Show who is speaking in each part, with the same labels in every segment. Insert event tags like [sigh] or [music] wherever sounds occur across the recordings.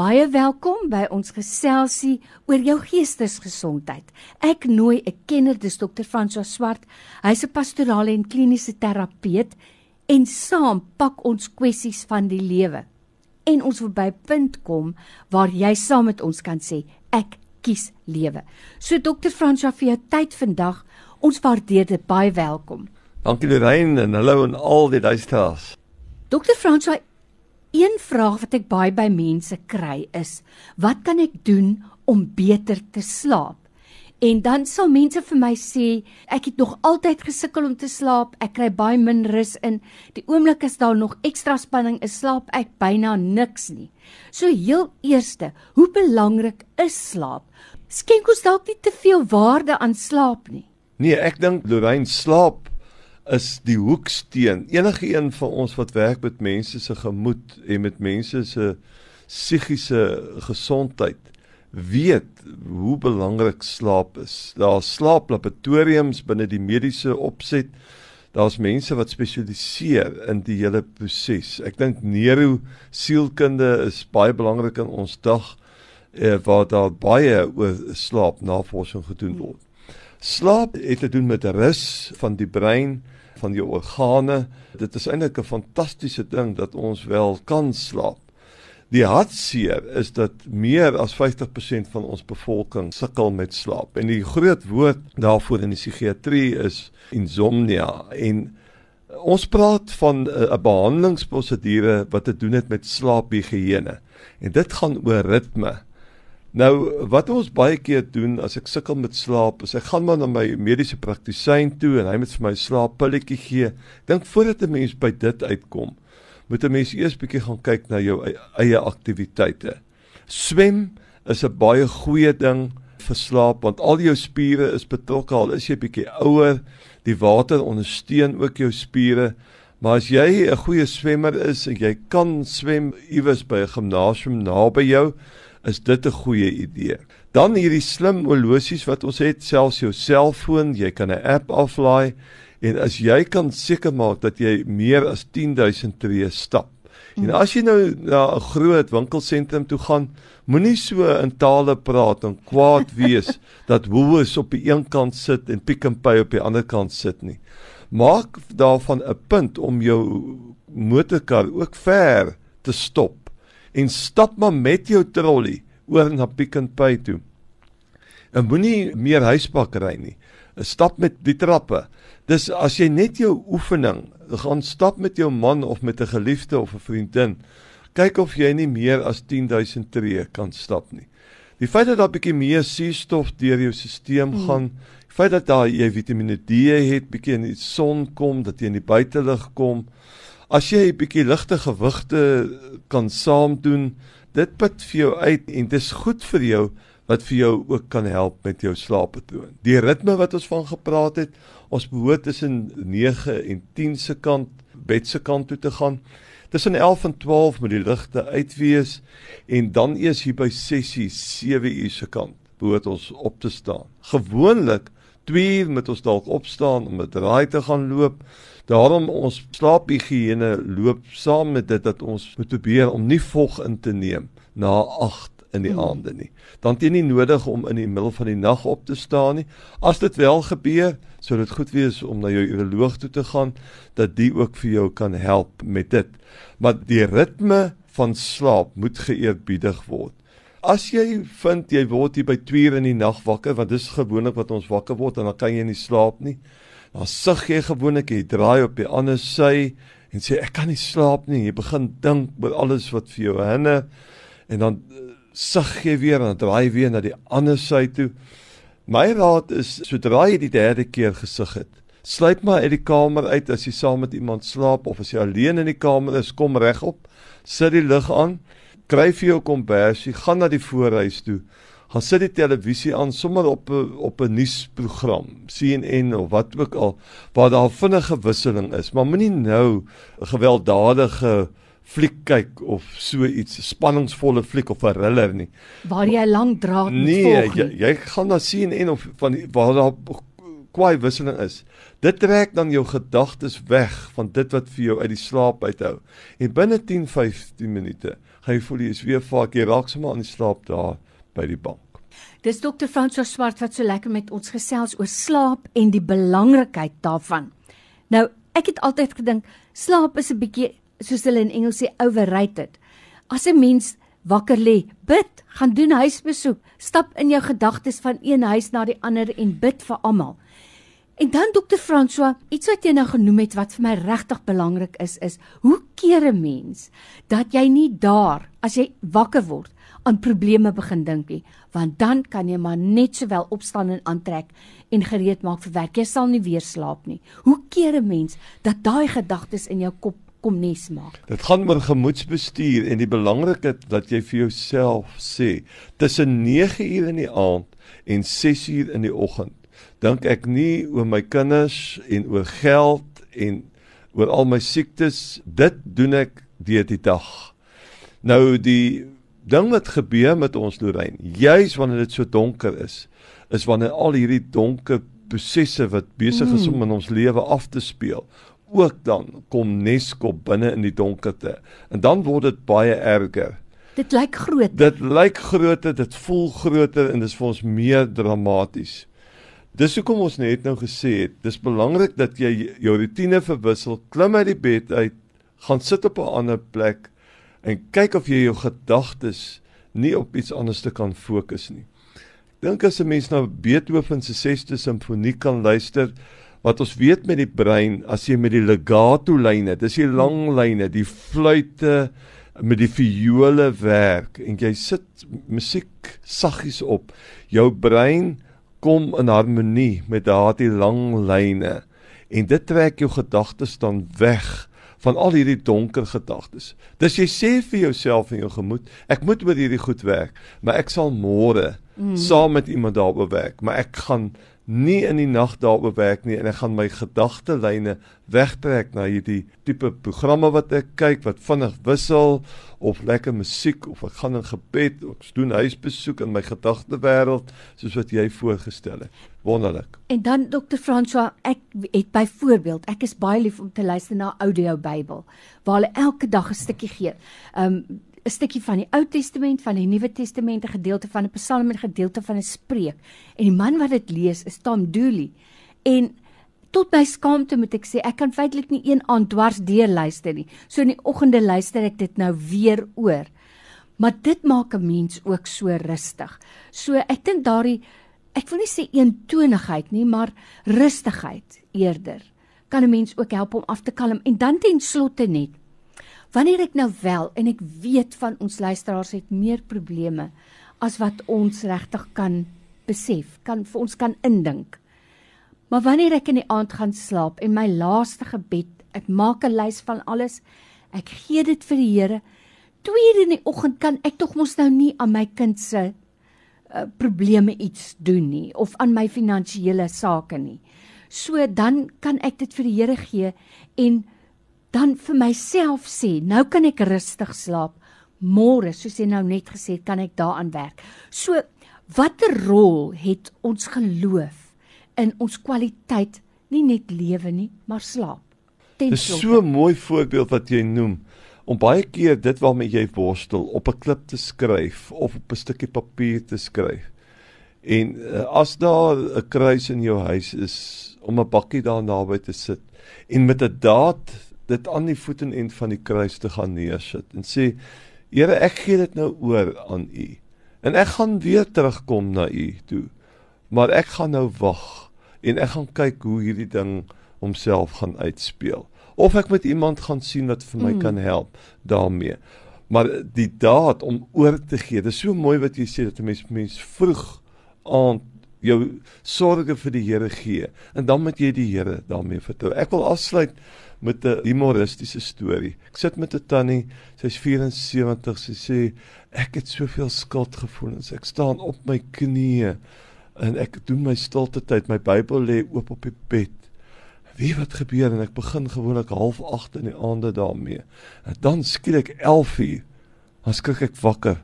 Speaker 1: Baie welkom by ons geselsie oor jou geestesgesondheid. Ek nooi 'n kenner, dis Dr. François Swart. Hy's 'n pastorale en kliniese terapeut en saam pak ons kwessies van die lewe. En ons wil by 'n punt kom waar jy saam met ons kan sê ek kies lewe. So Dr. François vir jou tyd vandag. Ons waardeer dit baie welkom.
Speaker 2: Dankie Lorraine en hallo aan al die luisteraars.
Speaker 1: Dr. François Een vraag wat ek baie by mense kry is: Wat kan ek doen om beter te slaap? En dan sal mense vir my sê, ek het nog altyd gesukkel om te slaap. Ek kry baie min rus in. Die oomblik as daar nog ekstra spanning is, slaap ek byna niks nie. So heel eerste, hoe belangrik is slaap? Skenk ons dalk nie te veel waarde aan slaap nie.
Speaker 2: Nee, ek dink Lorraine slaap is die hoeksteen. Enige een van ons wat werk met mense se gemoed en met mense se psigiese gesondheid weet hoe belangrik slaap is. Daar's slaaplaboratoriums binne die mediese opset. Daar's mense wat spesialiseer in die hele proses. Ek dink neuro sielkunde is baie belangrik in ons dag eh, waar daar baie oor slaap navorsing gedoen word. Slaap het te doen met rus van die brein, van jou organe. Dit is eintlik 'n fantastiese ding dat ons wel kan slaap. Die hartseer is dat meer as 50% van ons bevolking sukkel met slaap. En die groot woord daarvoor in die psigiatrie is insomnia. En ons praat van 'n behandelingsprosedure wat te doen het met slaaphigiëne. En dit gaan oor ritme. Nou wat ons baie keer doen as ek sukkel met slaap, is ek gaan maar na my mediese praktisyn toe en hy moet vir my slaappilletjie gee. Dink voordat 'n mens by dit uitkom, moet 'n mens eers bietjie gaan kyk na jou eie aktiwiteite. Swem is 'n baie goeie ding vir slaap want al jou spiere is betrokke al is jy bietjie ouer. Die water ondersteun ook jou spiere. Maar as jy 'n goeie swemmer is en jy kan swem iewers by 'n gimnasium naby jou, is dit 'n goeie idee. Dan hierdie slim horlosies wat ons het, selfs jou selfoon, jy kan 'n app aflaai en as jy kan seker maak dat jy meer as 10000 tree stap. En hmm. as jy nou na 'n groot winkelsentrum toe gaan, moenie so in tale praat en kwaad [laughs] wees dat Woolworths op die een kant sit en Pick n Pay op die ander kant sit nie. Maak daarvan 'n punt om jou motorkar ook ver te stop en stap maar met jou trolley oor na Pick n Pay toe. En moenie meer huispak ry nie. Stap met die trappe. Dis as jy net jou oefening gaan stap met jou man of met 'n geliefde of 'n vriendin. Kyk of jy nie meer as 10000 tree kan stap nie. Die feit dat daar 'n bietjie meer suurstof deur jou stelsel hmm. gaan, die feit dat daar jy Vitamiene D het, bietjie in die son kom, dat jy in die buitelug kom, As jy 'n bietjie ligte gewigte kan saamdoen, dit put vir jou uit en dit is goed vir jou wat vir jou ook kan help met jou slaappatroon. Die ritme wat ons van gepraat het, ons behoort tussen 9 en 10 se kant bed se kant toe te gaan. Tussen 11 en 12 moet die ligte uit wees en dan eers hier by 6 uur 7 uur se kant behoort ons op te staan. Gewoonlik 2 uur moet ons dalk opstaan om 'n draai te gaan loop. Daarom ons slaaphigiëne loop saam met dit dat ons moet probeer om nie vog in te neem na 8 in die hmm. aande nie. Dan jy nie nodig om in die middel van die nag op te staan nie. As dit wel gebeur, sou dit goed wees om na jou uroloog toe te gaan dat die ook vir jou kan help met dit. Maar die ritme van slaap moet geëerbiedig word. As jy vind jy word hier by 2 uur in die nag wakker, want dis gewoonlik wat ons wakker word en dan kan jy nie slaap nie. Dan sug jy gewoonlik jy draai op die ander sy en sê ek kan nie slaap nie. Jy begin dink oor alles wat vir jou hinder en dan eh, sug jy weer en dan draai weer na die ander sy toe. My raad is sodra jy die derde keer gesug het sluit maar uit die kamer uit as jy saam met iemand slaap of as jy alleen in die kamer is kom regop sit die lig aan kry vir jou kombersie gaan na die voorhuis toe gaan sit die televisie aan sommer op 'n op 'n nuusprogram, CNN of wat ook al, waar daar vinnige wisseling is, maar moenie nou 'n gewelddadige fliek kyk of so iets spanningsvolle fliek of 'n thriller nie.
Speaker 1: Waar jy lank draad moet
Speaker 2: nee,
Speaker 1: volg.
Speaker 2: Nee, jy, jy gaan na CNN of van die, waar daar kwaai wisseling is. Dit trek dan jou gedagtes weg van dit wat vir jou uit die slaap uithou. En binne 10-15 minute Jy voel jy is weer vaak jy raak sommer aan die slaap daar by die bank.
Speaker 1: Dis dokter François Swart wat so lekker met ons gesels oor slaap en die belangrikheid daarvan. Nou, ek het altyd gedink slaap is 'n bietjie soos hulle in Engels sê overrated. As 'n mens wakker lê, bid, gaan doen huisbesoek, stap in jou gedagtes van een huis na die ander en bid vir almal. En dan dokter François, iets wat jy nou genoem het wat vir my regtig belangrik is, is hoe keer 'n mens dat jy nie daar as jy wakker word aan probleme begin dink nie, want dan kan jy maar net sowel opstaan en aantrek en gereed maak vir werk. Jy sal nie weer slaap nie. Hoe keer 'n mens dat daai gedagtes in jou kop kom nes maak.
Speaker 2: Dit gaan oor gemoedsbestuur en die belangrikheid dat jy vir jouself sê tussen 9 uur in die aand en 6 uur in die oggend dink ek nie oor my kinders en oor geld en oor al my siektes dit doen ek deur die dag nou die ding wat gebeur met ons Lorraine juis wanneer dit so donker is is wanneer al hierdie donker prosesse wat besig is om in ons lewe af te speel ook dan kom Neskop binne in die donkerte. En dan word dit baie erger.
Speaker 1: Dit lyk groot.
Speaker 2: Dit lyk groter, dit voel groter en dit is vir ons meer dramaties. Dis hoekom ons net nou gesê het, dis belangrik dat jy jou rotine verwissel, klim uit die bed uit, gaan sit op 'n ander plek en kyk of jy jou gedagtes nie op iets anders te kan fokus nie. Dink as 'n mens na Beethoven se 6de simfonie kan luister, wat ons weet met die brein as jy met die legato lyne, dis die lang lyne, die fluitte met die viole werk en jy sit musiek saggies op, jou brein kom in harmonie met daardie lang lyne en dit trek jou gedagtes dan weg van al hierdie donker gedagtes. Dis jy sê vir jouself en jou gemoed, ek moet oor hierdie goed werk, maar ek sal môre mm. saam met iemand daaroor werk, maar ek gaan nie in die nag daaroor werk nie en ek gaan my gedagtelyne wegtrek na hierdie tipe programme wat ek kyk wat vinnig wissel of lekker musiek of ek gaan in gebed of doen huisbesoek in my gedagtewêreld soos wat jy voorgestel het. Wonderlik.
Speaker 1: En dan Dr. François, ek het byvoorbeeld, ek is baie lief om te luister na audio Bybel waar hulle elke dag 'n stukkie gee. Um 'n stukkie van die Ou Testament, van die Nuwe Testament, 'n gedeelte van 'n Psalm en 'n gedeelte van 'n spreek. En die man wat dit lees is Tom Dooley. En tot my skaamte moet ek sê, ek kan feitelik nie een aand dwars deur luister nie. So in die oggende luister ek dit nou weer oor. Maar dit maak 'n mens ook so rustig. So ek dink daardie ek wil nie sê eentonigheid nie, maar rustigheid eerder kan 'n mens ook help om af te kalm en dan ten slotte net Wanneer ek nou wel en ek weet van ons luisteraars het meer probleme as wat ons regtig kan besef, kan vir ons kan indink. Maar wanneer ek in die aand gaan slaap en my laaste gebed, ek maak 'n lys van alles, ek gee dit vir die Here. Tweede in die oggend kan ek tog mos nou nie aan my kind se uh, probleme iets doen nie of aan my finansiële sake nie. So dan kan ek dit vir die Here gee en dan vir myself sê, nou kan ek rustig slaap. Môre, soos jy nou net gesê het, kan ek daaraan werk. So, watter rol het ons geloof in ons kwaliteit nie net lewe nie, maar slaap?
Speaker 2: Dit is so 'n mooi voorbeeld wat jy noem om baie keer dit waarmee jy worstel op 'n klip te skryf of op 'n stukkie papier te skryf. En uh, as daar 'n kruis in jou huis is om 'n bakkie daar naby te sit en met 'n daad dit aan die voetenend van die kruis te gaan neersit en sê Here ek gee dit nou oor aan u en ek gaan weer terugkom na u toe maar ek gaan nou wag en ek gaan kyk hoe hierdie ding homself gaan uitspeel of ek met iemand gaan sien wat vir my mm. kan help daarmee maar die daad om oor te gee dis so mooi wat jy sê dat 'n mens mens vroeg aand jou sorges vir die Here gee en dan moet jy die Here daarmee vertrou. Ek wil afsluit met 'n humoristiese storie. Ek sit met 'n tannie, sy's 74, sy sê ek het soveel skuldgevoelens. Ek staan op my knieë en ek doen my stilte tyd. My Bybel lê oop op die bed. Wie wat gebeur en ek begin gewoonlik half 8 in die aande daarmee. En dan skielik 11 uur. Dan skrik ek wakker.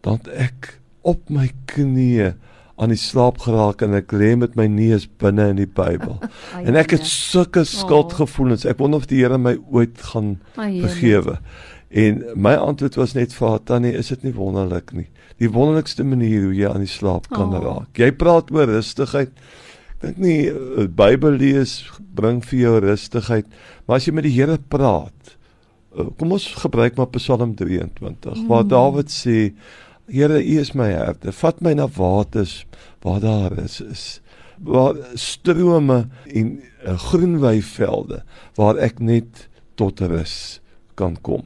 Speaker 2: Dan ek op my knieë aan die slaap geraak en ek lê met my neus binne in die Bybel. [laughs] en ek het sulke skuldgevoelens. Ek wonder of die Here my ooit gaan vergewe. En my antwoord was net vir haar tannie, is dit nie wonderlik nie. Die wonderlikste manier hoe jy aan die slaap kan oh. raak. Jy praat oor rustigheid. Ek dink nie uh, Bybel lees bring vir jou rustigheid, maar as jy met die Here praat, uh, kom ons gebruik maar Psalm 23 mm. waar Dawid sê, Here, U is my herder. Vat my na waters waar daar is is waar strome en uh, groen weivelde waar ek net tot rus kan kom.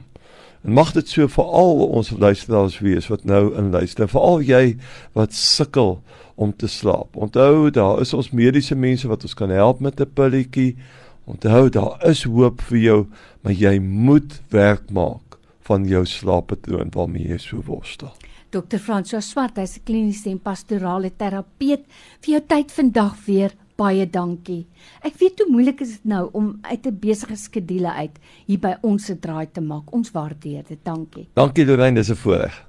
Speaker 2: En mag dit so vir al ons luisteraars wees wat nou inluister, veral jy wat sukkel om te slaap. Onthou, daar is ons mediese mense wat ons kan help met 'n pilletjie. Onthou, daar is hoop vir jou, maar jy moet werk maak van jou slaappatroon waarmee jy so worstel.
Speaker 1: Dr. François Swart, hy's 'n kliniese en pastorale terapeut. Vir jou tyd vandag weer baie dankie. Ek weet hoe moeilik is dit nou om uit 'n besige skedule uit hier by ons se draai te maak. Ons waardeer dit. Dankie.
Speaker 2: Dankie Lorraine, dis 'n voorreg.